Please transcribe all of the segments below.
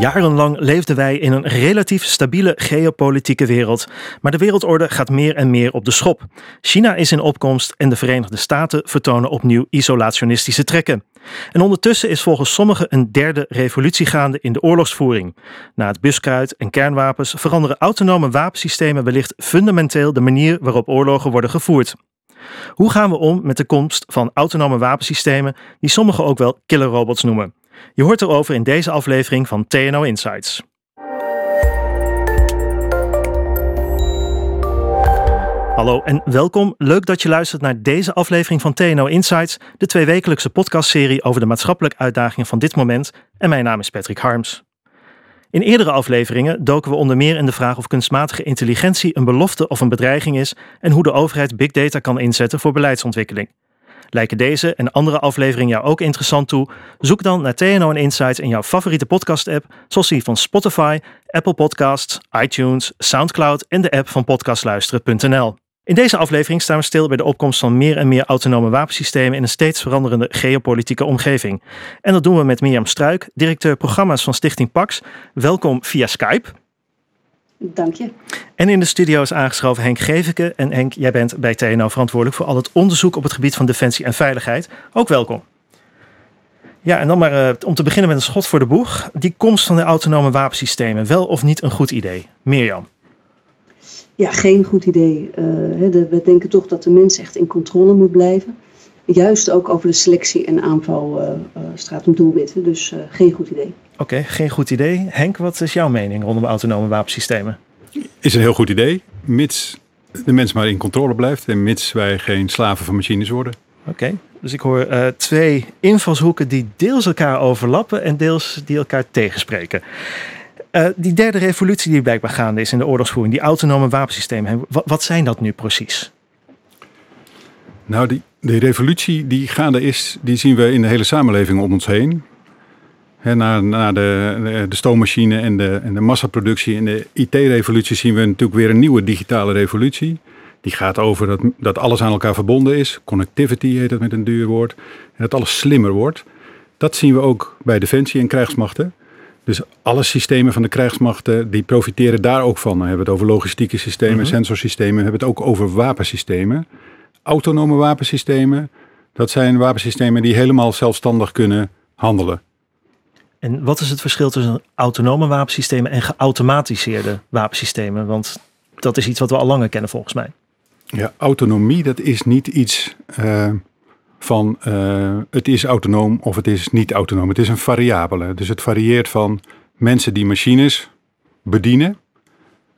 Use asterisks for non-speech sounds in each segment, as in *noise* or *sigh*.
Jarenlang leefden wij in een relatief stabiele geopolitieke wereld, maar de wereldorde gaat meer en meer op de schop. China is in opkomst en de Verenigde Staten vertonen opnieuw isolationistische trekken. En ondertussen is volgens sommigen een derde revolutie gaande in de oorlogsvoering. Na het buskruid en kernwapens veranderen autonome wapensystemen wellicht fundamenteel de manier waarop oorlogen worden gevoerd. Hoe gaan we om met de komst van autonome wapensystemen, die sommigen ook wel killerrobots noemen? Je hoort erover in deze aflevering van TNO Insights. Hallo en welkom. Leuk dat je luistert naar deze aflevering van TNO Insights, de tweewekelijkse podcastserie over de maatschappelijke uitdagingen van dit moment. En mijn naam is Patrick Harms. In eerdere afleveringen doken we onder meer in de vraag of kunstmatige intelligentie een belofte of een bedreiging is en hoe de overheid big data kan inzetten voor beleidsontwikkeling. Lijken deze en andere afleveringen jou ook interessant toe? Zoek dan naar TNO Insights in jouw favoriete podcast-app, zoals die van Spotify, Apple Podcasts, iTunes, SoundCloud en de app van podcastluisteren.nl. In deze aflevering staan we stil bij de opkomst van meer en meer autonome wapensystemen in een steeds veranderende geopolitieke omgeving. En dat doen we met Mirjam Struik, directeur programma's van Stichting Pax. Welkom via Skype. Dank je. En in de studio is aangeschoven Henk Geveke. En Henk, jij bent bij TNO verantwoordelijk voor al het onderzoek op het gebied van defensie en veiligheid. Ook welkom. Ja, en dan maar uh, om te beginnen met een schot voor de boeg. Die komst van de autonome wapensystemen, wel of niet een goed idee? Mirjam. Ja, geen goed idee. Uh, de, we denken toch dat de mens echt in controle moet blijven. Juist ook over de selectie en aanval uh, straat om doelwitten. Dus geen goed idee. Oké, geen goed idee. Henk, wat is jouw mening rondom autonome wapensystemen? Is een heel goed idee, mits de mens maar in controle blijft en mits wij geen slaven van machines worden. Oké, dus ik hoor uh, twee invalshoeken die deels elkaar overlappen en deels die elkaar tegenspreken. Uh, die derde revolutie die blijkbaar gaande is in de oorlogsvoering, die autonome wapensystemen, wat, zijn dat nu precies? Nou, die, die revolutie die gaande is, die zien we in de hele samenleving om ons heen na, na de, de, stoommachine en de, en de massaproductie en de IT-revolutie zien we natuurlijk weer een nieuwe digitale revolutie. Die gaat over dat, dat alles aan elkaar verbonden is. Connectivity heet het met een duur woord. En dat alles slimmer wordt. Dat zien we ook bij defensie en krijgsmachten. Dus alle systemen van de krijgsmachten die profiteren daar ook van. Dan hebben we het over logistieke systemen, mhm. sensorsystemen. We hebben het ook over wapensystemen. Autonome wapensystemen. Dat zijn wapensystemen die helemaal zelfstandig kunnen handelen. En wat is het verschil tussen autonome wapensystemen en geautomatiseerde wapensystemen? Want dat is iets wat we al langer kennen volgens mij. Ja, autonomie, dat is niet iets uh, van uh, het is autonoom of het is niet autonoom. Het is een variabele. Dus het varieert van mensen die machines bedienen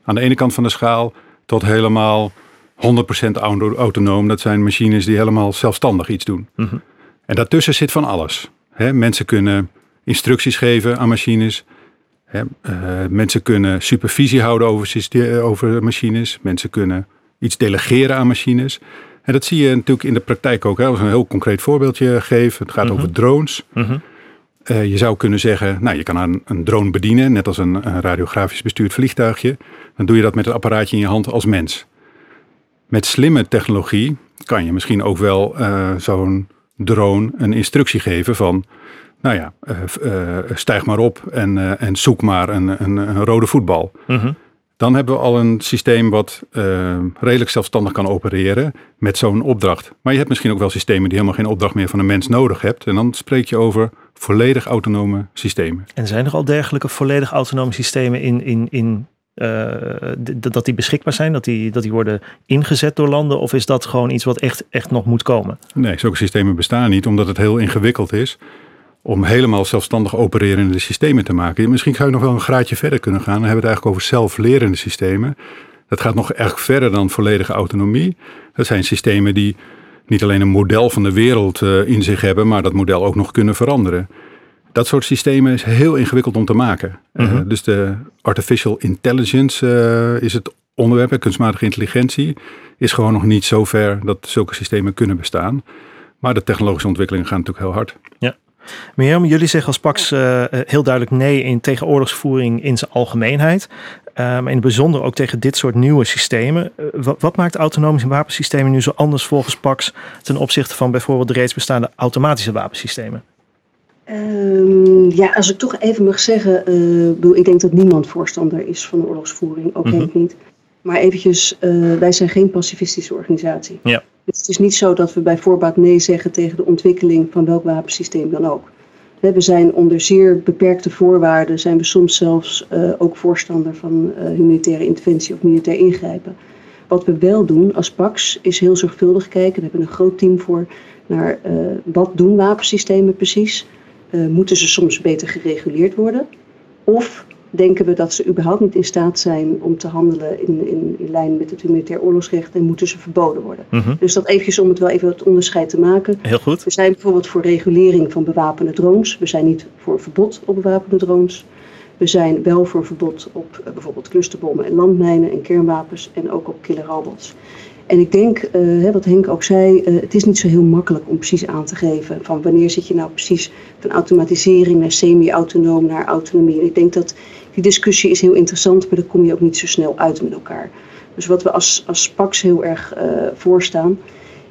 aan de ene kant van de schaal tot helemaal 100% autonoom. Dat zijn machines die helemaal zelfstandig iets doen. Mm -hmm. En daartussen zit van alles. He, mensen kunnen instructies geven aan machines. Uh, mensen kunnen supervisie houden over, over machines. Mensen kunnen iets delegeren aan machines. En dat zie je natuurlijk in de praktijk ook. Hè. Als een heel concreet voorbeeldje geven. Het gaat mm -hmm. over drones. Mm -hmm. uh, je zou kunnen zeggen, nou je kan een, een drone bedienen, net als een, een, radiografisch bestuurd vliegtuigje. Dan doe je dat met een apparaatje in je hand als mens. Met slimme technologie kan je misschien ook wel uh, zo'n drone een instructie geven van nou ja, uh, stijg maar op en, en zoek maar een, een, een rode voetbal. Mm Dan hebben we al een systeem wat redelijk zelfstandig kan opereren met zo'n opdracht. Maar je hebt misschien ook wel systemen die helemaal geen opdracht meer van een mens nodig hebt. En dan spreek je over volledig autonome systemen. En zijn er al dergelijke volledig autonome systemen in, in, in dat die beschikbaar zijn, dat die, dat die worden ingezet door landen? Of is dat gewoon iets wat echt, echt nog moet komen? Nee, zulke systemen bestaan niet, omdat het heel ingewikkeld is om helemaal zelfstandig opererende systemen te maken. Misschien zou je nog wel een graadje verder kunnen gaan. Dan hebben we het eigenlijk over zelflerende systemen. Dat gaat nog erg verder dan volledige autonomie. Dat zijn systemen die niet alleen een model van de wereld uh, in zich hebben, maar dat model ook nog kunnen veranderen. Dat soort systemen is heel ingewikkeld om te maken. Uh, dus de artificial intelligence uh, is het onderwerp, kunstmatige intelligentie, is gewoon nog niet zo ver dat zulke systemen kunnen bestaan. Maar de technologische ontwikkelingen gaan natuurlijk heel hard. Ja. Mirjam, jullie zeggen als Pax uh, heel duidelijk nee in tegen oorlogsvoering in zijn algemeenheid. maar in het bijzonder ook tegen dit soort nieuwe systemen. Wat, wat, maakt autonomische wapensystemen nu zo anders volgens PAX ten opzichte van bijvoorbeeld de reeds bestaande automatische wapensystemen? Um, ja, als ik toch even mag zeggen, uh, ik denk dat niemand voorstander is van de oorlogsvoering, ook mm niet. Maar eventjes, uh, wij zijn geen pacifistische organisatie. Ja. Dus het is niet zo dat we bij voorbaat nee zeggen tegen de ontwikkeling van welk wapensysteem dan ook. We zijn onder zeer beperkte voorwaarden, zijn we soms zelfs uh, ook voorstander van humanitaire interventie of militair ingrijpen. Wat we wel doen als PAX is heel zorgvuldig kijken, daar hebben we een groot team voor, naar wat doen wapensystemen precies moeten ze soms beter gereguleerd worden? Of denken we dat ze überhaupt niet in staat zijn om te handelen in, in, in lijn met het humanitair oorlogsrecht en moeten ze verboden worden? Mhm. Dus dat eventjes om het wel even het onderscheid te maken. Heel goed. We zijn bijvoorbeeld voor regulering van bewapende drones. We zijn niet voor verbod op bewapende drones. We zijn wel voor verbod op uh, bijvoorbeeld clusterbommen en landmijnen en kernwapens en ook op killerrobots. En ik denk, uh, wat Henk ook zei, uh, het is niet zo heel makkelijk om precies aan te geven van wanneer zit je nou precies van automatisering naar semi-autonoom naar autonomie. En ik denk dat die discussie is heel interessant, maar daar kom je ook niet zo snel uit met elkaar. Dus wat we als, als PAX heel erg uh, voorstaan,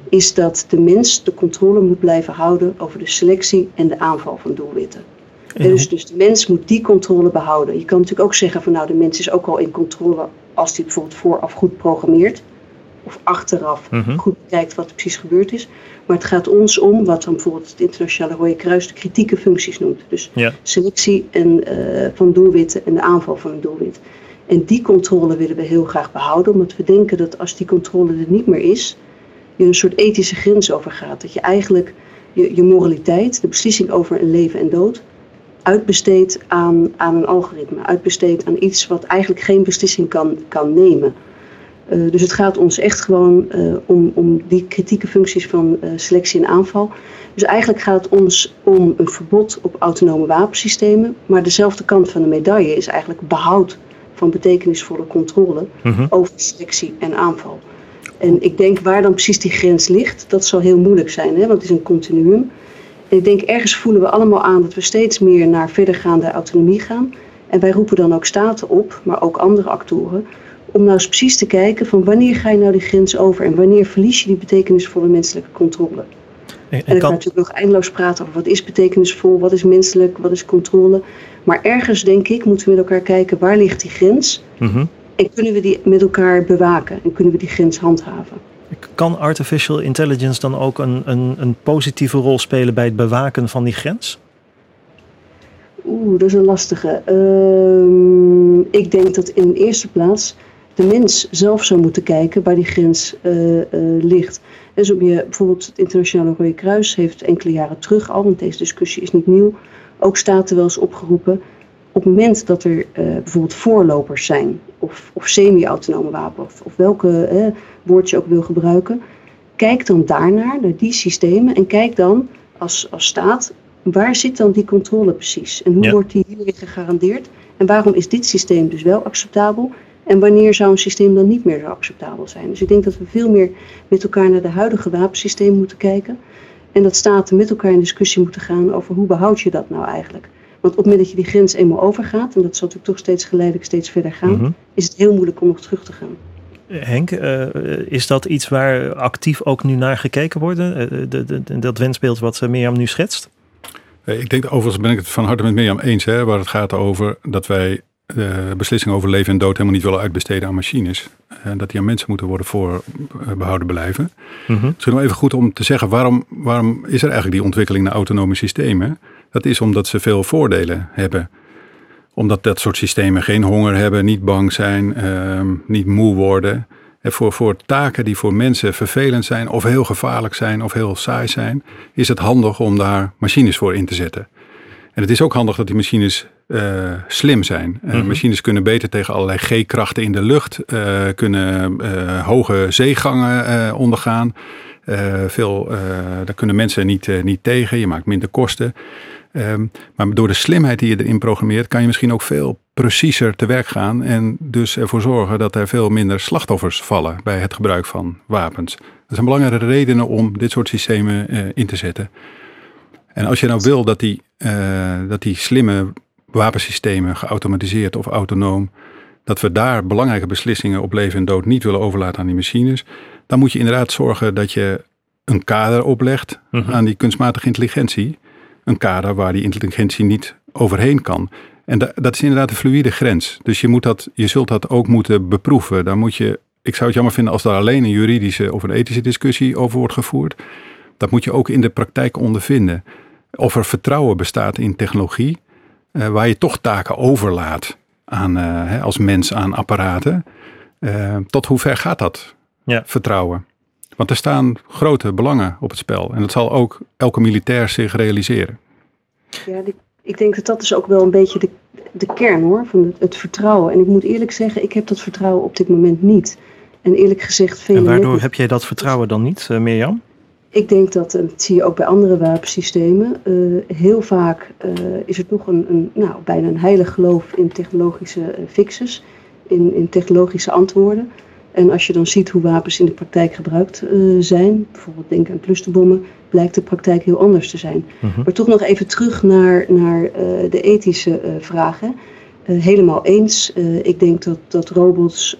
is dat de mens de controle moet blijven houden over de selectie en de aanval van doelwitten. Dus, dus de mens moet die controle behouden. Je kan natuurlijk ook zeggen van nou de mens is ook al in controle als hij bijvoorbeeld vooraf goed programmeert of achteraf Mhm. goed kijkt wat er precies gebeurd is. Maar het gaat ons om wat dan bijvoorbeeld het Internationale Rode Kruis de kritieke functies noemt. Dus Ja. selectie en, eh, van doelwitten en de aanval van een doelwit. En die controle willen we heel graag behouden, omdat we denken dat als die controle er niet meer is, je een soort ethische grens overgaat. Dat je eigenlijk je, je moraliteit, de beslissing over een leven en dood, uitbesteedt aan, aan een algoritme. Uitbesteedt aan iets wat eigenlijk geen beslissing kan, kan nemen. Uh, dus het gaat ons echt gewoon uh, om, om die kritieke functies van uh, selectie en aanval. Dus eigenlijk gaat het ons om een verbod op autonome wapensystemen. Maar dezelfde kant van de medaille is eigenlijk behoud van betekenisvolle controle Mhm. over selectie en aanval. En ik denk waar dan precies die grens ligt, dat zal heel moeilijk zijn, hè? want het is een continuum. En ik denk ergens voelen we allemaal aan dat we steeds meer naar verdergaande autonomie gaan. En wij roepen dan ook staten op, maar ook andere actoren, om nou eens precies te kijken van wanneer ga je nou die grens over en wanneer verlies je die betekenisvolle menselijke controle. En, En en ik kan kan, natuurlijk nog eindeloos praten over wat is betekenisvol, wat is menselijk, wat is controle. Maar ergens denk ik moeten we met elkaar kijken waar ligt die grens Mhm. en kunnen we die met elkaar bewaken en kunnen we die grens handhaven. kan artificial intelligence dan ook een, een, een positieve rol spelen bij het bewaken van die grens? Oeh, dat is een lastige. Ehm, ik denk dat in de eerste plaats de mens zelf zou moeten kijken waar die grens eh, eh, ligt. Dus op je, bijvoorbeeld het Internationale Rode Kruis heeft enkele jaren terug al, want deze discussie is niet nieuw, ook staten wel eens opgeroepen. Op het moment dat er eh, bijvoorbeeld voorlopers zijn, of, of semi-autonome wapens, of, of welke woord je ook wil gebruiken, kijk dan daarnaar, naar die systemen, en kijk dan als, als staat waar zit dan die controle precies? En hoe Ja. wordt die hierin gegarandeerd? En waarom is dit systeem dus wel acceptabel? En wanneer zou een systeem dan niet meer zo acceptabel zijn? Dus ik denk dat we veel meer met elkaar naar de huidige wapensystemen moeten kijken. En dat staten met elkaar in discussie moeten gaan over hoe behoud je dat nou eigenlijk? Want op het moment dat je die grens eenmaal overgaat, en dat zal natuurlijk toch steeds geleidelijk steeds verder gaan, Mhm. is het heel moeilijk om nog terug te gaan. Henk, eh, is dat iets waar actief ook nu naar gekeken wordt? Eh, de, dat wensbeeld wat eh, Mirjam nu schetst? Ik denk, overigens ben ik het van harte met Mirjam eens, hè, waar het gaat over dat wij de beslissingen over leven en dood helemaal niet willen uitbesteden aan machines. En dat die aan mensen moeten worden voorbehouden blijven. Mhm. Misschien wel even goed om te zeggen, waarom, waarom is er eigenlijk die ontwikkeling naar autonome systemen? Dat is omdat ze veel voordelen hebben. Omdat dat soort systemen geen honger hebben, niet bang zijn, ehm, niet moe worden. En voor, voor taken die voor mensen vervelend zijn of heel gevaarlijk zijn of heel saai zijn, is het handig om daar machines voor in te zetten. En het is ook handig dat die machines eh, slim zijn. Eh, Mhm. Machines kunnen beter tegen allerlei G-krachten in de lucht, eh, kunnen hoge zeegangen ondergaan. Veel, daar kunnen mensen niet, niet tegen. Je maakt minder kosten. Ehm, maar door de slimheid die je erin programmeert, kan je misschien ook veel preciezer te werk gaan. En dus ervoor zorgen dat er veel minder slachtoffers vallen bij het gebruik van wapens. Dat zijn belangrijke redenen om dit soort systemen in te zetten. En als je nou wil dat die, dat die slimme wapensystemen, geautomatiseerd of autonoom, dat we daar belangrijke beslissingen op leven en dood niet willen overlaten aan die machines, dan moet je inderdaad zorgen dat je een kader oplegt Mhm. aan die kunstmatige intelligentie. Een kader waar die intelligentie niet overheen kan. En da- dat is inderdaad een fluïde grens. Dus je, moet dat, je zult dat ook moeten beproeven. Daar moet je, ik zou het jammer vinden als daar alleen een juridische of een ethische discussie over wordt gevoerd. Dat moet je ook in de praktijk ondervinden. Of er vertrouwen bestaat in technologie, eh, waar je toch taken overlaat aan, eh, hè, als mens aan apparaten. Eh, tot hoe ver gaat dat Ja. vertrouwen? Want er staan grote belangen op het spel. En dat zal ook elke militair zich realiseren. Ja, die- ik denk dat dat is ook wel een beetje de, de kern hoor, van het, het vertrouwen. En ik moet eerlijk zeggen, ik heb dat vertrouwen op dit moment niet. En eerlijk gezegd, En waardoor heb jij dat vertrouwen dan niet, Mirjam? Ik denk dat, en dat zie je ook bij andere wapensystemen, eh, heel vaak eh, is het nog een, een, nou, bijna een heilig geloof in technologische eh, fixes, in, in technologische antwoorden. En als je dan ziet hoe wapens in de praktijk gebruikt zijn, bijvoorbeeld denk aan clusterbommen, blijkt de praktijk heel anders te zijn. Mhm. Maar toch nog even terug naar, naar de ethische vragen. Helemaal eens. Ik denk dat, dat robots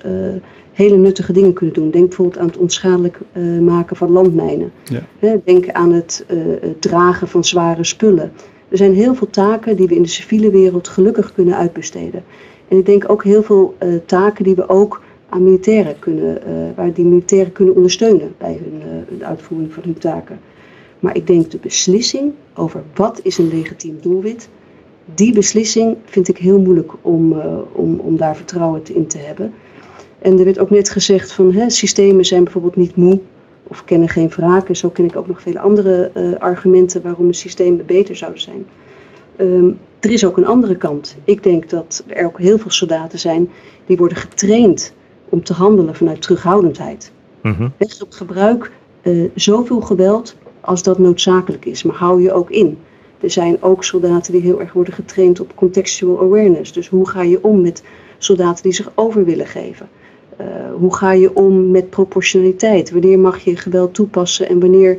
hele nuttige dingen kunnen doen. Denk bijvoorbeeld aan het onschadelijk eh, maken van landmijnen. Ja. Denk aan het eh, het dragen van zware spullen. Er zijn heel veel taken die we in de civiele wereld gelukkig kunnen uitbesteden. En ik denk ook heel veel eh, taken die we ook aan militairen kunnen, waar die militairen kunnen ondersteunen bij hun, de uitvoering van hun taken. Maar ik denk de beslissing over wat is een legitiem doelwit, die beslissing vind ik heel moeilijk om, om, om daar vertrouwen in te hebben. En er werd ook net gezegd van hè, systemen zijn bijvoorbeeld niet moe of kennen geen wraak. En zo ken ik ook nog vele andere eh, argumenten waarom een systemen beter zouden zijn. Ehm, er is ook een andere kant. Ik denk dat er ook heel veel soldaten zijn die worden getraind om te handelen vanuit terughoudendheid. Mhm. Weg op gebruik eh, zoveel geweld als dat noodzakelijk is, maar hou je ook in. Er zijn ook soldaten die heel erg worden getraind op contextual awareness. Dus hoe ga je om met soldaten die zich over willen geven? Eh, hoe ga je om met proportionaliteit? Wanneer mag je geweld toepassen en wanneer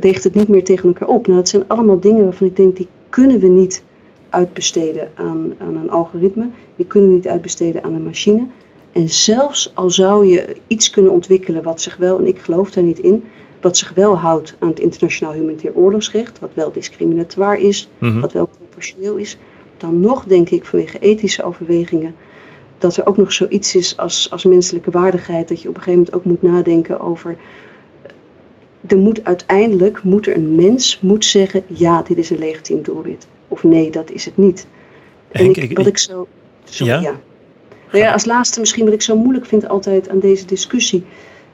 weegt het niet meer tegen elkaar op? Nou, dat zijn allemaal dingen waarvan ik denk die kunnen we niet uitbesteden aan, aan een algoritme. Die kunnen we niet uitbesteden aan een machine. En zelfs al zou je iets kunnen ontwikkelen wat zich wel, en ik geloof daar niet in, wat zich wel houdt aan het internationaal humanitair oorlogsrecht, wat wel discriminatoire is, Mhm. wat wel proportioneel is, dan nog denk ik vanwege ethische overwegingen dat er ook nog zoiets is als, als menselijke waardigheid, dat je op een gegeven moment ook moet nadenken over. Er moet uiteindelijk moet er een mens moet zeggen: ja, dit is een legitiem doelwit. Of nee, dat is het niet. En Henk, ik, ik- wat ik zo. Sorry, Ja? ja. Nou ja, als laatste misschien wat ik zo moeilijk vind altijd aan deze discussie,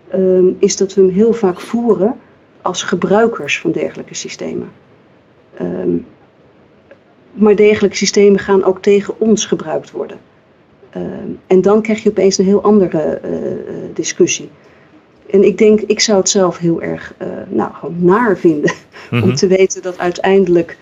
ehm, is dat we hem heel vaak voeren als gebruikers van dergelijke systemen. Ehm, maar dergelijke systemen gaan ook tegen ons gebruikt worden. Ehm, en dan krijg je opeens een heel andere eh, eh, discussie. En ik denk, ik zou het zelf heel erg eh, nou, gewoon naar vinden *laughs* Mhm. om te weten dat uiteindelijk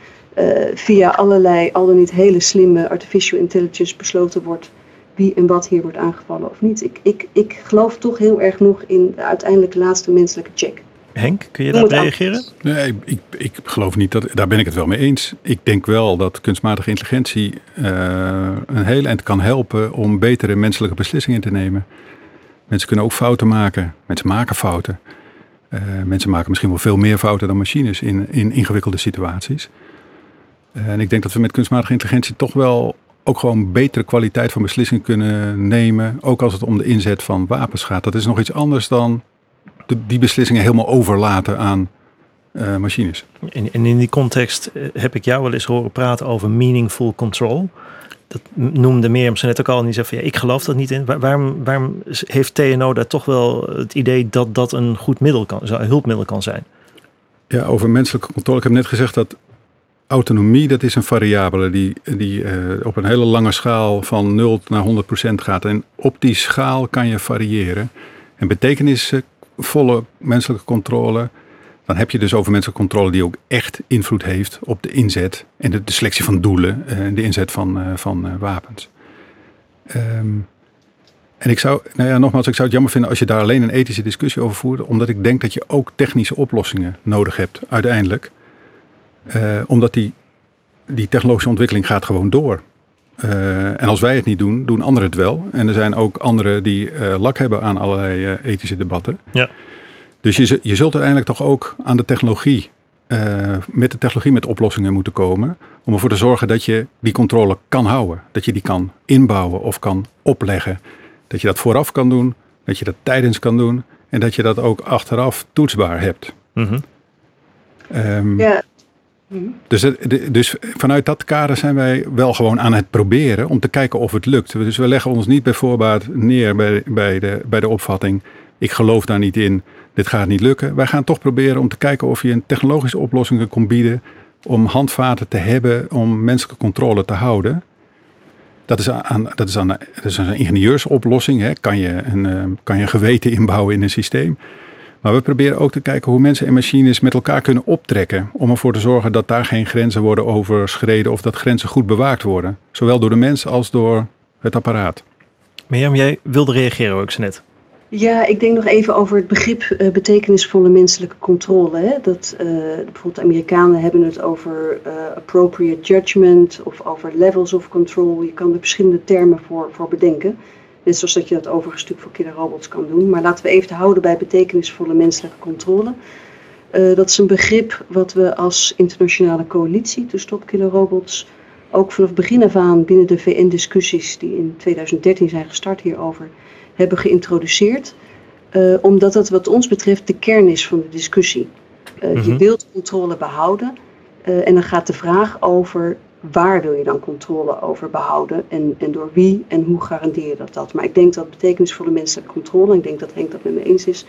via allerlei, al dan niet hele slimme artificial intelligence besloten wordt wie en wat hier wordt aangevallen of niet. Ik, ik, ik geloof toch heel erg nog in de uiteindelijk laatste menselijke check. Henk, kun je daarop reageren? Nee, ik, ik geloof niet dat. Daar ben ik het wel mee eens. Ik denk wel dat kunstmatige intelligentie eh, een heel eind kan helpen om betere menselijke beslissingen te nemen. Mensen kunnen ook fouten maken. Mensen maken fouten. Eh, mensen maken misschien wel veel meer fouten dan machines in, in ingewikkelde situaties. Eh, en ik denk dat we met kunstmatige intelligentie toch wel ook gewoon betere kwaliteit van beslissingen kunnen nemen. Ook als het om de inzet van wapens gaat. Dat is nog iets anders dan de, die beslissingen helemaal overlaten aan eh, machines. En, en in die context eh, heb ik jou wel eens horen praten over meaningful control. Dat noemde Mirjam zo net ook al en die zei van ja, ik geloof dat niet in. Waar- waarom, waarom heeft TNO daar toch wel het idee dat dat een goed middel kan, een hulpmiddel kan zijn? Ja, over menselijke controle. Ik heb net gezegd dat autonomie, dat is een variabele die, die eh, op een hele lange schaal van 0 naar 100 procent gaat. En op die schaal kan je variëren. En betekenisvolle menselijke controle, dan heb je dus over menselijke controle die ook echt invloed heeft op de inzet en de, selectie van doelen eh, en de inzet van, eh, van eh, wapens. Ehm, en ik zou, nou ja, nogmaals, ik zou het jammer vinden als je daar alleen een ethische discussie over voert, omdat ik denk dat je ook technische oplossingen nodig hebt uiteindelijk. Omdat die, die technologische ontwikkeling gaat gewoon door. En als wij het niet doen, doen anderen het wel. En er zijn ook anderen die lak hebben aan allerlei ethische debatten. Ja. Dus je, je zult uiteindelijk toch ook aan de technologie, met de technologie met oplossingen moeten komen. Om ervoor te zorgen dat je die controle kan houden. Dat je die kan inbouwen of kan opleggen. Dat je dat vooraf kan doen, dat je dat tijdens kan doen. En dat je dat ook achteraf toetsbaar hebt. Mhm. Ehm, Ja. Dus, het- dus vanuit dat kader zijn wij wel gewoon aan het proberen om te kijken of het lukt. Dus we leggen ons niet bij voorbaat neer bij, bij, de, bij de opvatting: ik geloof daar niet in, dit gaat niet lukken. Wij gaan toch proberen om te kijken of je een technologische oplossing kon bieden om handvaten te hebben om menselijke controle te houden. Dat is, aan, dat is, aan, dat is een ingenieursoplossing. Hè. Kan, je een, eh, kan je een geweten inbouwen in een systeem? Maar we proberen ook te kijken hoe mensen en machines met elkaar kunnen optrekken. Om ervoor te zorgen dat daar geen grenzen worden overschreden of dat grenzen goed bewaakt worden. Zowel door de mens als door het apparaat. Mirjam, jij wilde reageren hoor ik ze net. Ja, ik denk nog even over het begrip eh, betekenisvolle menselijke controle. Hè? Dat, eh, bijvoorbeeld de Amerikanen hebben het over eh, appropriate judgment of over levels of control. Je kan er verschillende termen voor, voor bedenken. Net zoals dat je dat over een stuk voor kinderrobots kan doen. Maar laten we even houden bij betekenisvolle menselijke controle. Eh, dat is een begrip wat we als internationale coalitie, to Stop Killer Robots, ook vanaf begin af aan binnen de VN-discussies die in 2013 zijn gestart hierover, hebben geïntroduceerd. Eh, omdat dat wat ons betreft de kern is van de discussie. Eh, Je Mhm. wilt controle behouden eh, en dan gaat de vraag over waar wil je dan controle over behouden en, en door wie en hoe garandeer je dat dat. Maar ik denk dat betekenisvolle menselijke controle, en ik denk dat Henk dat met me eens is,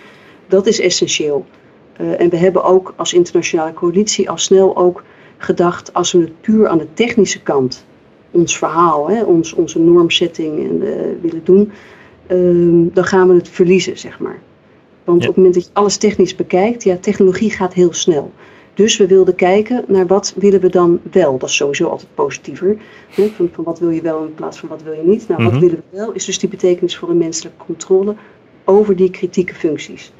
dat is essentieel. Eh, en we hebben ook als internationale coalitie al snel ook gedacht, als we het puur aan de technische kant, ons verhaal, hè, ons, onze normsetting en, eh, willen doen, ehm, dan gaan we het verliezen, zeg maar. Want Ja. op het moment dat je alles technisch bekijkt, ja, technologie gaat heel snel. Dus we wilden kijken naar wat willen we dan wel. Dat is sowieso altijd positiever. Hè? Van, van wat wil je wel in plaats van wat wil je niet. Nou, Mhm. wat willen we wel is dus die betekenisvolle menselijke controle over die kritieke functies.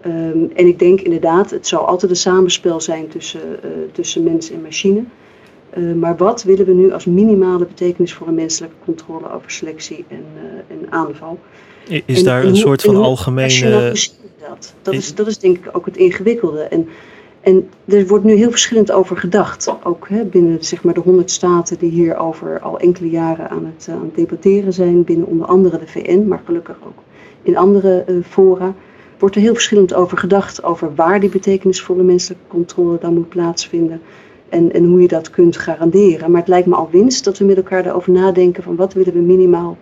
Ehm, en ik denk inderdaad, het zal altijd een samenspel zijn tussen, eh, tussen mens en machine. Eh, maar wat willen we nu als minimale betekenisvolle menselijke controle over selectie en, eh, en aanval? Is En- daar en een hoe- soort van algemene... dat? Dat is, Is- dat is denk ik ook het ingewikkelde. En, en er wordt nu heel verschillend over gedacht. Ook hè, binnen zeg maar, de 100 staten die hierover al enkele jaren aan het, aan debatteren zijn. Binnen onder andere de VN, maar gelukkig ook in andere eh, fora. Wordt er heel verschillend over gedacht. Over waar die betekenisvolle menselijke controle dan moet plaatsvinden. En, en hoe je dat kunt garanderen. Maar het lijkt me al winst dat we met elkaar daarover nadenken. Van wat willen we minimaal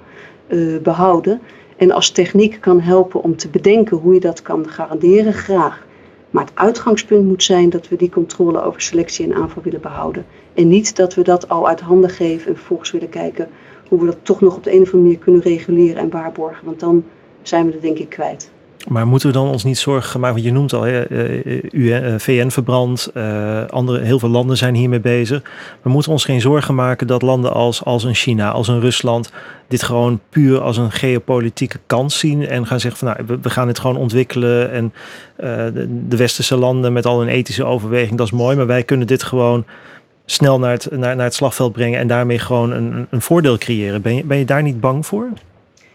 eh, behouden. En als techniek kan helpen om te bedenken hoe je dat kan garanderen, graag. Maar het uitgangspunt moet zijn dat we die controle over selectie en aanval willen behouden. En niet dat we dat al uit handen geven en vervolgens willen kijken hoe we dat toch nog op de een of andere manier kunnen reguleren en waarborgen. Want dan zijn we het denk ik kwijt. Maar moeten we dan ons niet zorgen maken? Want je noemt al, hè, eh, eh, VN verbrand, eh, andere, heel veel landen zijn hiermee bezig. We moeten ons geen zorgen maken dat landen als, als een China, als een Rusland, dit gewoon puur als een geopolitieke kans zien. En gaan zeggen van nou, we, gaan dit gewoon ontwikkelen. En eh, de, de westerse landen met al hun ethische overweging, dat is mooi. Maar wij kunnen dit gewoon snel naar het, naar, naar het slagveld brengen en daarmee gewoon een, een voordeel creëren. Ben je, ben je daar niet bang voor?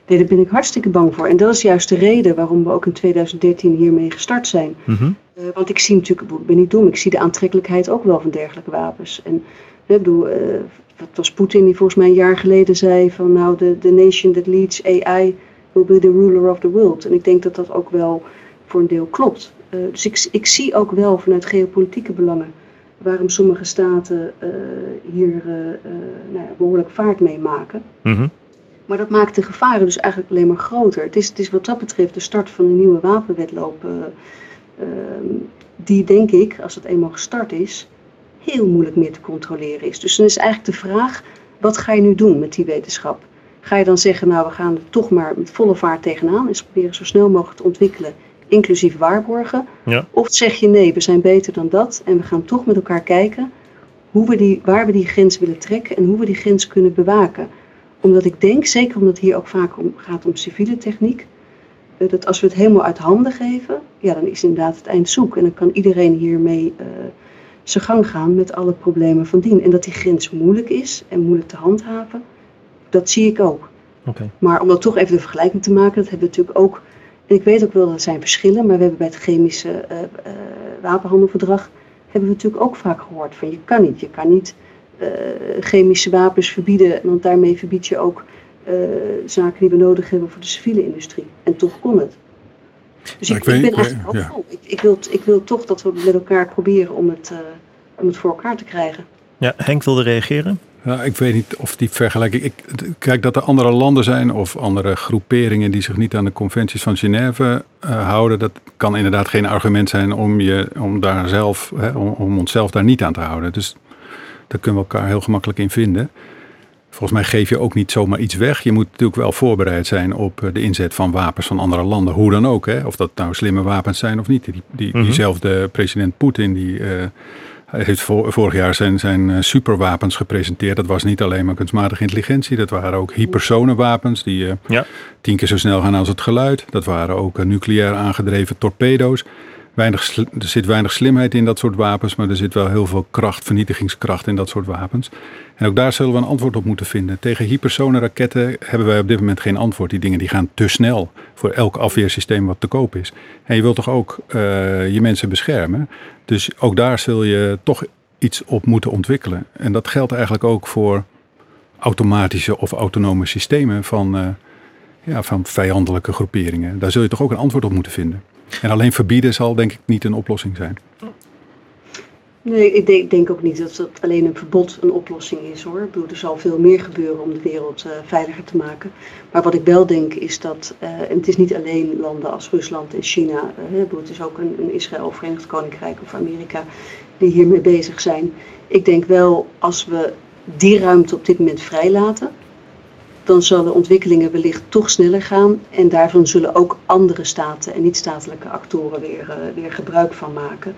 Nee, daar ben ik hartstikke bang voor. En dat is juist de reden waarom we ook in 2013 hiermee gestart zijn. Mhm. Eh, want ik zie natuurlijk, ik ben niet dom, ik zie de aantrekkelijkheid ook wel van dergelijke wapens. En ik bedoel, eh, het was Poetin die volgens mij een jaar geleden zei van nou, de, the nation that leads AI will be the ruler of the world. En ik denk dat dat ook wel voor een deel klopt. Eh, dus ik, ik zie ook wel vanuit geopolitieke belangen waarom sommige staten hier nou ja, behoorlijk vaart mee maken. Mhm. Maar dat maakt de gevaren dus eigenlijk alleen maar groter. Het is, het is wat dat betreft de start van een nieuwe wapenwetloop. eh, ehm, die denk ik, als het eenmaal gestart is, heel moeilijk meer te controleren is. Dus dan is eigenlijk de vraag, wat ga je nu doen met die wetenschap? Ga je dan zeggen, nou we gaan er toch maar met volle vaart tegenaan. En proberen zo snel mogelijk te ontwikkelen, inclusief waarborgen. Ja. Of zeg je nee, we zijn beter dan dat. En we gaan toch met elkaar kijken hoe we die, waar we die grens willen trekken en hoe we die grens kunnen bewaken omdat ik denk, zeker omdat het hier ook vaak om gaat om civiele techniek, eh, dat als we het helemaal uit handen geven, ja, dan is inderdaad het eind zoek. En dan kan iedereen hiermee eh zijn gang gaan met alle problemen van dien. En dat die grens moeilijk is en moeilijk te handhaven, dat zie ik ook. Maar om dat toch even de vergelijking te maken, dat hebben we natuurlijk ook. En ik weet ook wel dat er zijn verschillen, maar we hebben bij het chemische eh, wapenhandelverdrag hebben we natuurlijk ook vaak gehoord van je kan niet, je kan niet chemische wapens verbieden, want daarmee verbied je ook eh, zaken die we nodig hebben voor de civiele industrie. En toch kon het. Dus Maar ik, ben eigenlijk ja. hoopvol. Ik, ik, wil, ik wil toch dat we met elkaar proberen om het, eh, om het voor elkaar te krijgen. Ja, Henk wilde reageren. Ja, ik weet niet of die vergelijking. Ik, kijk, dat er andere landen zijn of andere groeperingen die zich niet aan de conventies van Genève eh, houden, dat kan inderdaad geen argument zijn om, je, om, daar zelf, hè, om, om onszelf daar niet aan te houden. Dus daar kunnen we elkaar heel gemakkelijk in vinden. Volgens mij geef je ook niet zomaar iets weg. Je moet natuurlijk wel voorbereid zijn op eh, de inzet van wapens van andere landen. Hoe dan ook, hè? of dat nou slimme wapens zijn of niet. Die, die, Mhm. Diezelfde president Poetin, die eh, heeft vor- vorig jaar zijn, zijn eh, superwapens gepresenteerd. Dat was niet alleen maar kunstmatige intelligentie. Dat waren ook hypersonenwapens die Ja. tien keer zo snel gaan als het geluid. Dat waren ook nucleair aangedreven torpedo's. Er zit weinig slimheid in dat soort wapens, maar er zit wel heel veel kracht, vernietigingskracht in dat soort wapens. En ook daar zullen we een antwoord op moeten vinden. Tegen hypersonenraketten hebben wij op dit moment geen antwoord. Die dingen die gaan te snel voor elk afweersysteem wat te koop is. En je wilt toch ook eh, je mensen beschermen. Dus ook daar zul je toch iets op moeten ontwikkelen. En dat geldt eigenlijk ook voor automatische of autonome systemen van, eh, ja, van vijandelijke groeperingen. Daar zul je toch ook een antwoord op moeten vinden. En alleen verbieden zal denk ik niet een oplossing zijn. Nee, ik denk, denk ook niet dat, dat alleen een verbod een oplossing is hoor. Ik bedoel, er zal veel meer gebeuren om de wereld eh, veiliger te maken. Maar wat ik wel denk is dat, eh, en het is niet alleen landen als Rusland en China, ik bedoel, het is ook een, een Israël, Verenigd Koninkrijk of Amerika die hiermee bezig zijn. Ik denk wel, als we die ruimte op dit moment vrijlaten, dan zullen ontwikkelingen wellicht toch sneller gaan. En daarvan zullen ook andere staten en niet-statelijke actoren weer, eh, weer gebruik van maken.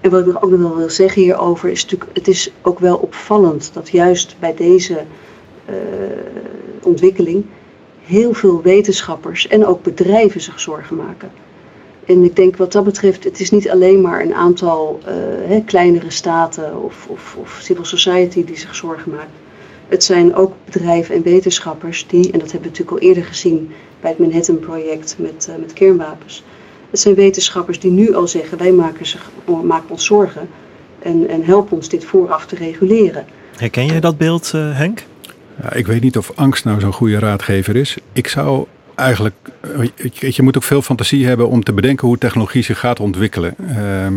En wat ik ook nog wel wil zeggen hierover is natuurlijk, het is ook wel opvallend dat juist bij deze eh, ontwikkeling heel veel wetenschappers en ook bedrijven zich zorgen maken. En ik denk wat dat betreft, het is niet alleen maar een aantal eh, kleinere staten of, of, of civil society die zich zorgen maakt. Het zijn ook bedrijven en wetenschappers die, en dat hebben we natuurlijk al eerder gezien bij het Manhattan-project met, eh, met kernwapens. Het zijn wetenschappers die nu al zeggen, wij maken, zich, maken ons zorgen en, en helpen ons dit vooraf te reguleren. Herken jij dat beeld, eh, Henk? Ja, ik weet niet of angst nou zo'n goede raadgever is. Ik zou eigenlijk. eh, Je, je moet ook veel fantasie hebben om te bedenken hoe technologie zich gaat ontwikkelen. Ehm,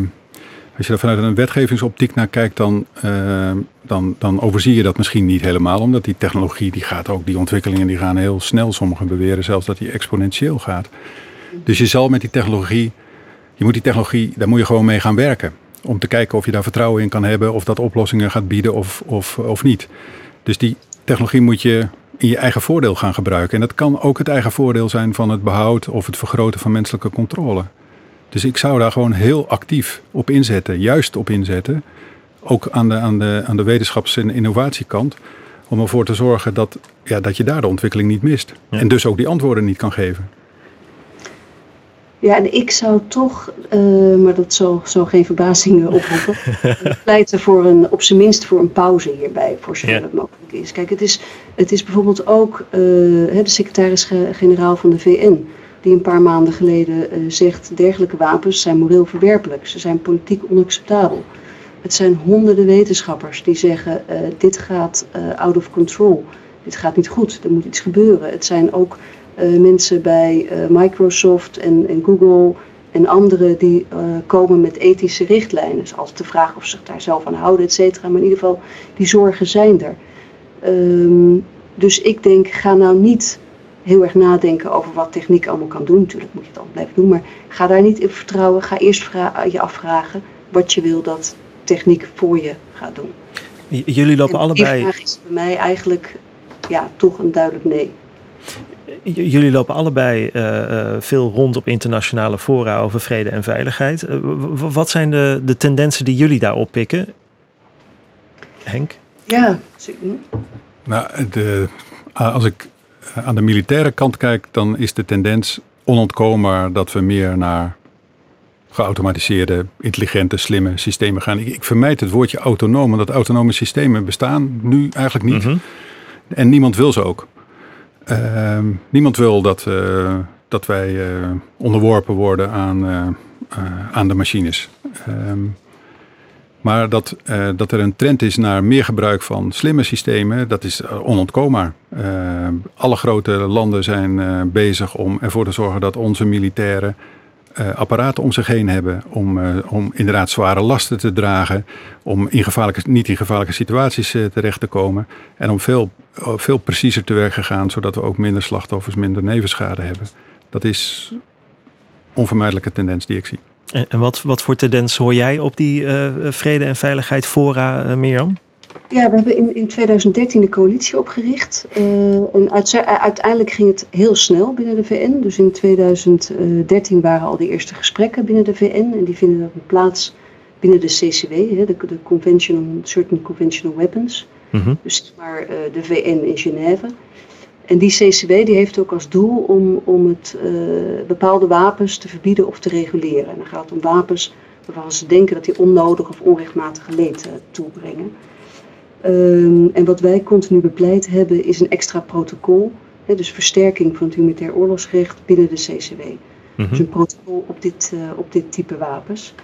als je er vanuit een wetgevingsoptiek naar kijkt, dan, ehm, dan, dan overzie je dat misschien niet helemaal. Omdat die technologie, die gaat ook, die ontwikkelingen die gaan heel snel. Sommigen beweren zelfs dat die exponentieel gaat. Dus je zal met die technologie, je moet die technologie, daar moet je gewoon mee gaan werken. Om te kijken of je daar vertrouwen in kan hebben, of dat oplossingen gaat bieden of, of, of niet. Dus die technologie moet je in je eigen voordeel gaan gebruiken. En dat kan ook het eigen voordeel zijn van het behoud of het vergroten van menselijke controle. Dus ik zou daar gewoon heel actief op inzetten, juist op inzetten. Ook aan de, aan de, aan de wetenschaps- en innovatiekant. Om ervoor te zorgen dat, ja, dat je daar de ontwikkeling niet mist. Ja. En dus ook die antwoorden niet kan geven. Ja, en ik zou toch, eh, maar dat zal, zal geen verbazing eh, oproepen, *laughs* pleiten voor een, op zijn minst voor een pauze hierbij, voor zover Ja. het mogelijk is. Kijk, het is, het is bijvoorbeeld ook eh, hè, de secretaris-generaal van de VN, die een paar maanden geleden eh, zegt, dergelijke wapens zijn moreel verwerpelijk, ze zijn politiek onacceptabel. Het zijn honderden wetenschappers die zeggen, eh, dit gaat eh, out of control, dit gaat niet goed, er moet iets gebeuren. Het zijn ook mensen bij Microsoft en, en Google en anderen die komen met ethische richtlijnen. Is altijd de vraag of ze zich daar zelf aan houden, et cetera. Maar in ieder geval, die zorgen zijn er. Ehm, dus ik denk, ga nou niet heel erg nadenken over wat techniek allemaal kan doen. Natuurlijk moet je het dan blijven doen, maar ga daar niet in vertrouwen. Ga eerst vra- je afvragen wat je wil dat techniek voor je gaat doen. J- Jullie lopen En die allebei, vraag is bij mij eigenlijk ja, toch een duidelijk nee. j- jullie lopen allebei eh, eh, veel rond op internationale fora over vrede en veiligheid. Eh, wat zijn de, de tendensen die jullie daar oppikken? Henk? Ja? Nou, de, als ik aan de militaire kant kijk, dan is de tendens onontkoombaar dat we meer naar geautomatiseerde, intelligente, slimme systemen gaan. Ik, ik vermijd het woordje autonoom, omdat autonome systemen bestaan nu eigenlijk niet. Mhm. En niemand wil ze ook. Ehm, niemand wil dat, dat wij onderworpen worden aan, aan de machines. Ehm, maar dat, uh, dat er een trend is naar meer gebruik van slimme systemen, dat is onontkoombaar. Uh, alle grote landen zijn bezig om ervoor te zorgen dat onze militairen apparaten om zich heen hebben. Om, om inderdaad zware lasten te dragen. Om in gevaarlijke, niet in gevaarlijke situaties terecht te komen. En om veel, veel preciezer te werk gaan, zodat we ook minder slachtoffers, minder nevenschade hebben. Dat is onvermijdelijke tendens die ik zie. En wat, wat voor tendens hoor jij op die uh, vrede- en veiligheid fora, uh, Mirjam? Ja, we hebben in, in 2013 de coalitie opgericht. Uh, en uiteindelijk ging het heel snel binnen de VN. Dus in 2013 waren al de eerste gesprekken binnen de VN. En die vinden dan plaats binnen de CCW, hè, de, de Convention on Certain Conventional Weapons. Mm -hmm. Dus maar de VN in Genève. En die CCW die heeft ook als doel om, om het, uh, bepaalde wapens te verbieden of te reguleren. En dan gaat het om wapens waarvan ze denken dat die onnodig of onrechtmatig leed uh, toebrengen. Um, en wat wij continu bepleit hebben is een extra protocol. Hè, dus versterking van het humanitair oorlogsrecht binnen de CCW. Mm -hmm. Dus een protocol op dit, uh, op dit type wapens.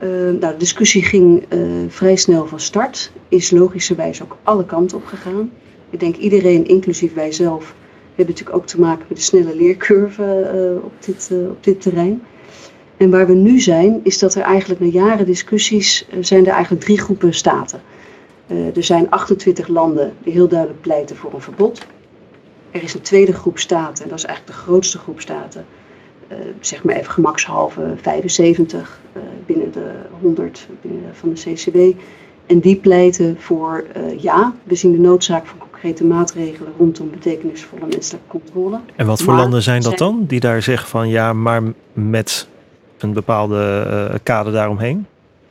nou, de discussie ging vrij snel van start. Is logischerwijs ook alle kanten op gegaan. Ik denk iedereen, inclusief wij zelf, hebben natuurlijk ook te maken met de snelle leercurve uh, op, dit, uh, op dit terrein. En waar we nu zijn, is dat er eigenlijk na jaren discussies uh, zijn er eigenlijk drie groepen staten. er zijn 28 landen die heel duidelijk pleiten voor een verbod. Er is een tweede groep staten, en dat is eigenlijk de grootste groep staten, zeg maar even gemakshalve 75 binnen de 100 binnen van de CCW. En die pleiten voor ja, we zien de noodzaak van concrete maatregelen rondom betekenisvolle menselijke controle. En wat voor landen zijn dat dan, die daar zeggen van ja, maar met een bepaalde uh, kader daaromheen?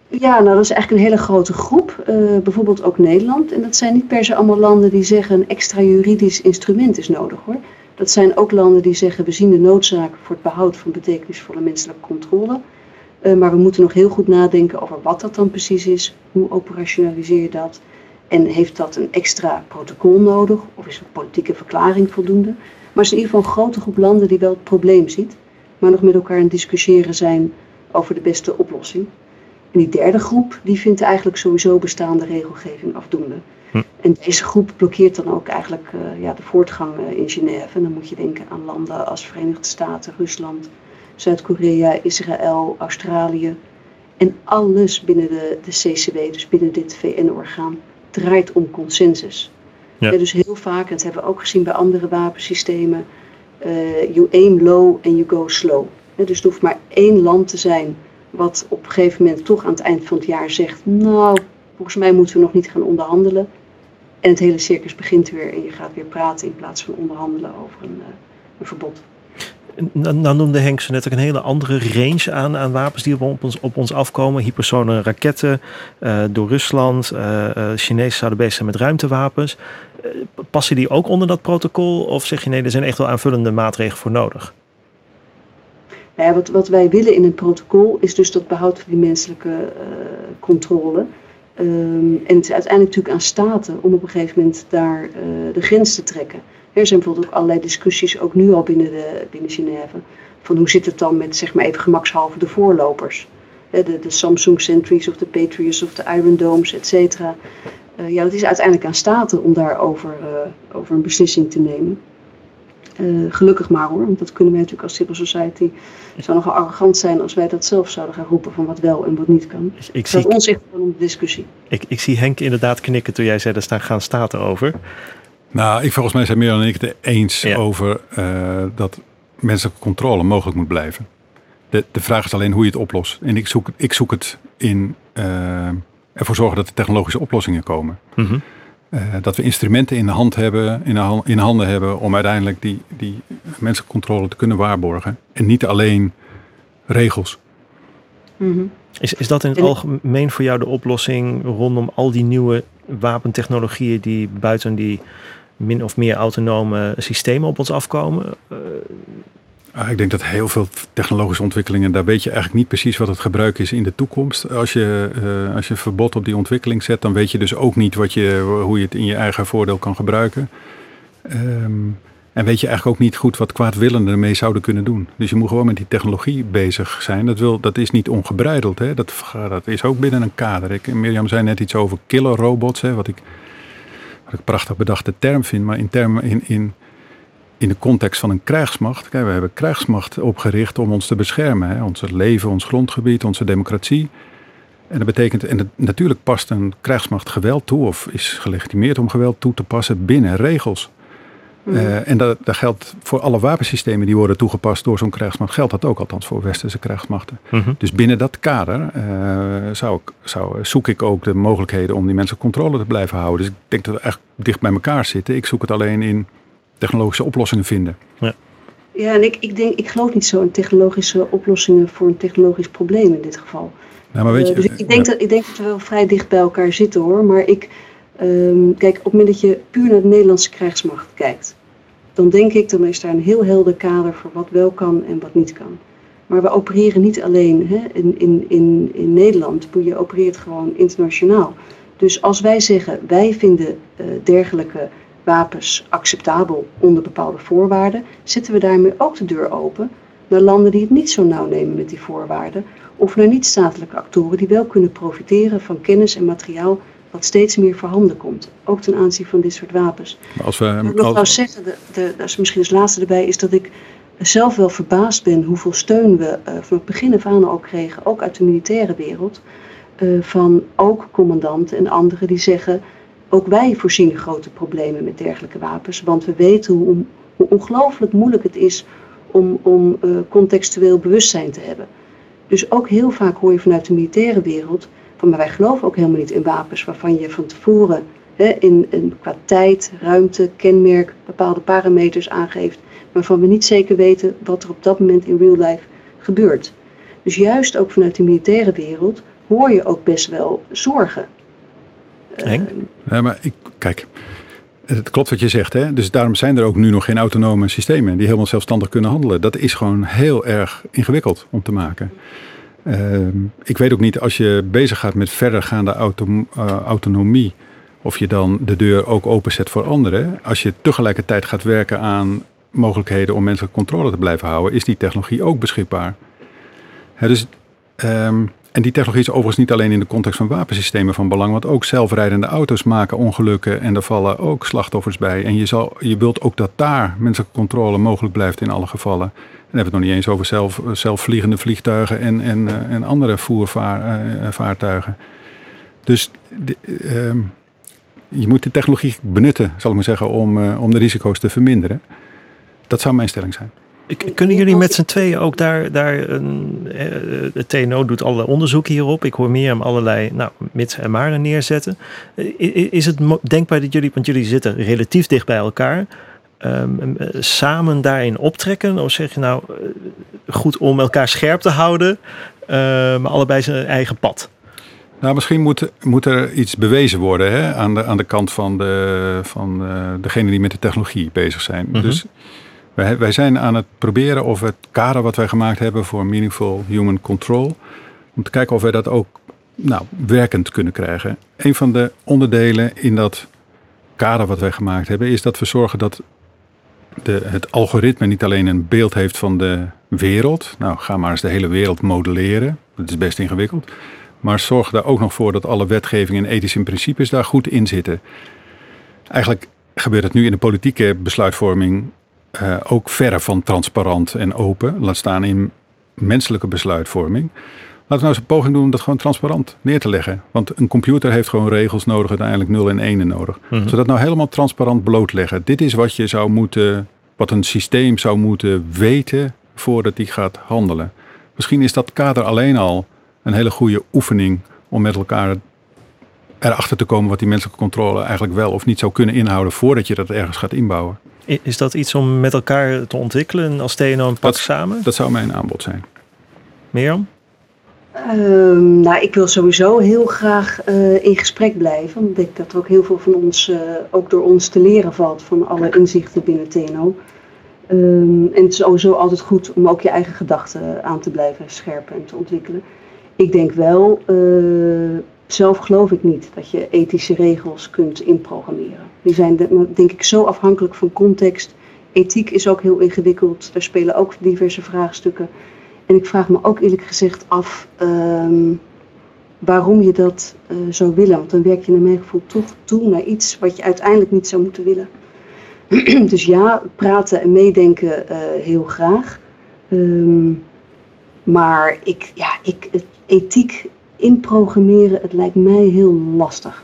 Ja, nou dat is eigenlijk een hele grote groep. Uh, bijvoorbeeld ook Nederland. En dat zijn niet per se allemaal landen die zeggen een extra juridisch instrument is nodig hoor. Dat zijn ook landen die zeggen we zien de noodzaak voor het behoud van betekenisvolle menselijke controle. Uh, maar we moeten nog heel goed nadenken over wat dat dan precies is. Hoe operationaliseer je dat? En heeft dat een extra protocol nodig? Of is een politieke verklaring voldoende? Maar het is in ieder geval een grote groep landen die wel het probleem ziet. Maar nog met elkaar aan het discussiëren zijn over de beste oplossing. En die derde groep, die vindt eigenlijk sowieso bestaande regelgeving afdoende. Hm. En deze groep blokkeert dan ook eigenlijk uh, ja, de voortgang uh, in Genève. En dan moet je denken aan landen als Verenigde Staten, Rusland, Zuid-Korea, Israël, Australië. En alles binnen de, de CCW, dus binnen dit VN-orgaan, draait om consensus. Ja. dus heel vaak, en dat hebben we ook gezien bij andere wapensystemen, uh, you aim low and you go slow. dus er hoeft maar één land te zijn wat op een gegeven moment toch aan het eind van het jaar zegt, nou, volgens mij moeten we nog niet gaan onderhandelen. En het hele circus begint weer en je gaat weer praten in plaats van onderhandelen over een, uh, een verbod. Dan noemde Henk zo net ook een hele andere range aan, aan wapens die op ons, op ons afkomen. Hypersone raketten uh, door Rusland. Uh, Chinezen zouden bezig zijn met ruimtewapens. passen die ook onder dat protocol? Of zeg je nee, er zijn echt wel aanvullende maatregelen voor nodig? Nou ja, wat, wat wij willen in het protocol is dus dat behoud van die menselijke controle. Um, en het is uiteindelijk natuurlijk aan staten om op een gegeven moment daar de grens te trekken. Er zijn bijvoorbeeld ook allerlei discussies, ook nu al binnen, de, binnen Genève, van hoe zit het dan met, zeg maar even gemakshalve, de voorlopers. De, de Samsung Sentries of de Patriots of de Iron Domes, et cetera. Uh, ja, dat is uiteindelijk aan staten om daarover uh, over een beslissing te nemen. Uh, gelukkig maar hoor, want dat kunnen wij natuurlijk als civil society. Het zou nogal arrogant zijn als wij dat zelf zouden gaan roepen van wat wel en wat niet kan. Ik, ik dat is ons echt om de discussie. Ik, ik zie Henk inderdaad knikken toen jij zei, er staan gaan staten over. Nou, ik volgens mij zijn meer dan ik het eens over uh, dat menselijke controle mogelijk moet blijven. De, de vraag is alleen hoe je het oplost. En ik zoek, ik zoek het in uh, ervoor zorgen dat er technologische oplossingen komen. Mm -hmm. uh, dat we instrumenten in de hand hebben, in, de, in handen hebben om uiteindelijk die, die menselijke controle te kunnen waarborgen. En niet alleen regels. Mm -hmm. Is, is dat in het algemeen voor jou de oplossing rondom al die nieuwe wapentechnologieën die buiten die min of meer autonome systemen op ons afkomen? Uh... ik denk dat heel veel technologische ontwikkelingen, daar weet je eigenlijk niet precies wat het gebruik is in de toekomst. Als je, uh, als je verbod op die ontwikkeling zet, dan weet je dus ook niet wat je, hoe je het in je eigen voordeel kan gebruiken. Um, En weet je eigenlijk ook niet goed wat kwaadwillenden ermee zouden kunnen doen. Dus je moet gewoon met die technologie bezig zijn. Dat, wil, dat is niet ongebreideld. Hè? Dat, dat is ook binnen een kader. Ik, Mirjam zei net iets over killer robots. Hè? Wat, ik, wat ik een prachtig bedachte term vind. Maar in, termen, in, in, in de context van een krijgsmacht. Kijk, we hebben krijgsmacht opgericht om ons te beschermen. Hè? Ons leven, ons grondgebied, onze democratie. En dat betekent, en natuurlijk past een krijgsmacht geweld toe, of is gelegitimeerd om geweld toe te passen binnen regels. Eh, en dat, dat, geldt voor alle wapensystemen die worden toegepast door zo'n krijgsmacht, geldt dat ook althans voor westerse krijgsmachten. Mhm. Dus binnen dat kader uh, zou ik, zou, zoek ik ook de mogelijkheden om die mensen controle te blijven houden. Dus ik denk dat we echt dicht bij elkaar zitten. Ik zoek het alleen in technologische oplossingen vinden. Ja. Ja, en ik, ik, denk, ik geloof niet zo in technologische oplossingen voor een technologisch probleem in dit geval. Nou, maar weet je, uh, dus ik, denk dat, ik denk dat we wel vrij dicht bij elkaar zitten hoor. Maar ik, um, kijk, op het moment dat je puur naar de Nederlandse krijgsmacht kijkt, dan denk ik, dan is daar een heel helder kader voor wat wel kan en wat niet kan. Maar we opereren niet alleen hè, in, in, in, in Nederland, je opereert gewoon internationaal. Dus als wij zeggen, wij vinden uh, dergelijke wapens acceptabel onder bepaalde voorwaarden, zetten we daarmee ook de deur open naar landen die het niet zo nauw nemen met die voorwaarden, of naar niet-statelijke actoren die wel kunnen profiteren van kennis en materiaal wat steeds meer voorhanden komt, ook ten aanzien van dit soort wapens. Maar als we, Wat ik nog als... zeggen, de, de, dat is misschien het laatste erbij, is dat ik zelf wel verbaasd ben hoeveel steun we uh, van het begin af aan ook kregen, ook uit de militaire wereld, uh, van ook commandanten en anderen die zeggen, ook wij voorzien grote problemen met dergelijke wapens, want we weten hoe, hoe ongelooflijk moeilijk het is om, om uh, contextueel bewustzijn te hebben. Dus ook heel vaak hoor je vanuit de militaire wereld van, maar wij geloven ook helemaal niet in wapens waarvan je van tevoren hè, in, in, qua tijd, ruimte, kenmerk bepaalde parameters aangeeft, waarvan we niet zeker weten wat er op dat moment in real life gebeurt. Dus juist ook vanuit de militaire wereld hoor je ook best wel zorgen. Henk? ja, maar ik, kijk, het klopt wat je zegt, hè? dus daarom zijn er ook nu nog geen autonome systemen die helemaal zelfstandig kunnen handelen. Dat is gewoon heel erg ingewikkeld om te maken. Uh, ik weet ook niet, als je bezig gaat met verdergaande auto, uh, autonomie, of je dan de deur ook openzet voor anderen. Als je tegelijkertijd gaat werken aan mogelijkheden om menselijke controle te blijven houden, is die technologie ook beschikbaar. dus um, en die technologie is overigens niet alleen in de context van wapensystemen van belang, want ook zelfrijdende auto's maken ongelukken en er vallen ook slachtoffers bij. En je, zal, je wilt ook dat daar menselijke controle mogelijk blijft in alle gevallen. Hebben we het nog niet eens over zelf, zelfvliegende vliegtuigen en, en, eh, en andere voervaartuigen. Eh, dus de, uh, je moet de technologie benutten, zal ik maar zeggen, om, om de risico's te verminderen. Dat zou mijn stelling zijn. Kunnen jullie met z'n tweeën ook daar, daar een, de TNO doet allerlei onderzoek hierop. Ik hoor meer om allerlei nou, mits en maren neerzetten. Is het denkbaar dat jullie, want jullie zitten relatief dicht bij elkaar, um, samen daarin optrekken? Of zeg je nou goed om elkaar scherp te houden, uh, maar allebei zijn eigen pad? Nou, misschien moet, moet er iets bewezen worden hè, aan, de, aan de kant van, de, van uh, degene die met de technologie bezig zijn. Mm -hmm. Dus wij, wij zijn aan het proberen of het kader wat wij gemaakt hebben voor Meaningful Human Control, om te kijken of wij dat ook nou, werkend kunnen krijgen. Een van de onderdelen in dat kader wat wij gemaakt hebben, is dat we zorgen dat de, het algoritme niet alleen een beeld heeft van de wereld. Nou, ga maar eens de hele wereld modelleren. Dat is best ingewikkeld. Maar zorg daar ook nog voor dat alle wetgeving en ethische principes daar goed in zitten. Eigenlijk gebeurt het nu in de politieke besluitvorming uh, ook verre van transparant en open. Laat staan in menselijke besluitvorming. Laten we nou eens een poging doen om dat gewoon transparant neer te leggen. Want een computer heeft gewoon regels nodig, uiteindelijk 0 en 1 nodig. Mm -hmm. Zodat nou helemaal transparant blootleggen. Dit is wat je zou moeten, wat een systeem zou moeten weten voordat die gaat handelen. Misschien is dat kader alleen al een hele goede oefening om met elkaar erachter te komen wat die menselijke controle eigenlijk wel of niet zou kunnen inhouden voordat je dat ergens gaat inbouwen. Is dat iets om met elkaar te ontwikkelen als TNO een pak samen? Dat zou mijn aanbod zijn. Mirjam? Um, nou, ik wil sowieso heel graag uh, in gesprek blijven. Ik denk dat er ook heel veel van ons, uh, ook door ons te leren valt van alle inzichten binnen TNO. Um, en het is sowieso altijd goed om ook je eigen gedachten aan te blijven scherpen en te ontwikkelen. Ik denk wel, uh, zelf geloof ik niet dat je ethische regels kunt inprogrammeren. Die zijn denk ik zo afhankelijk van context ethiek is ook heel ingewikkeld. Daar spelen ook diverse vraagstukken. En ik vraag me ook eerlijk gezegd af ehm, waarom je dat uh, zou willen. Want dan werk je naar mijn gevoel toe naar iets wat je uiteindelijk niet zou moeten willen. *clears throat* dus ja, praten en meedenken uh, heel graag. Um, maar ik, ja, ik, ethiek inprogrammeren, het lijkt mij heel lastig.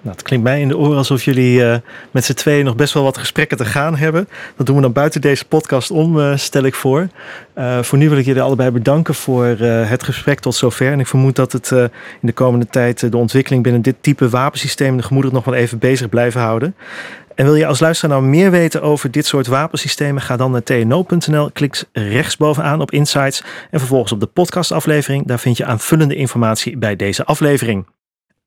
Nou, het klinkt mij in de oren alsof jullie uh, met z'n tweeën nog best wel wat gesprekken te gaan hebben. Dat doen we dan buiten deze podcast om, uh, stel ik voor. Uh, voor nu wil ik jullie allebei bedanken voor het gesprek tot zover. En ik vermoed dat het in de komende tijd de ontwikkeling binnen dit type wapensysteem de gemoederen nog wel even bezig blijven houden. En wil je als luisteraar nou meer weten over dit soort wapensystemen? Ga dan naar tno.nl, klik rechtsbovenaan op Insights en vervolgens op de podcastaflevering. Daar vind je aanvullende informatie bij deze aflevering.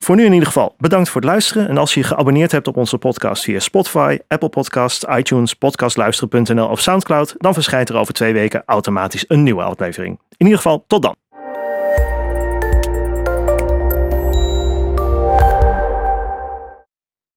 Voor nu in ieder geval bedankt voor het luisteren. En als je je geabonneerd hebt op onze podcast via Spotify, Apple Podcasts, iTunes, podcastluisteren.nl of Soundcloud, dan verschijnt er over twee weken automatisch een nieuwe aflevering. In ieder geval, tot dan.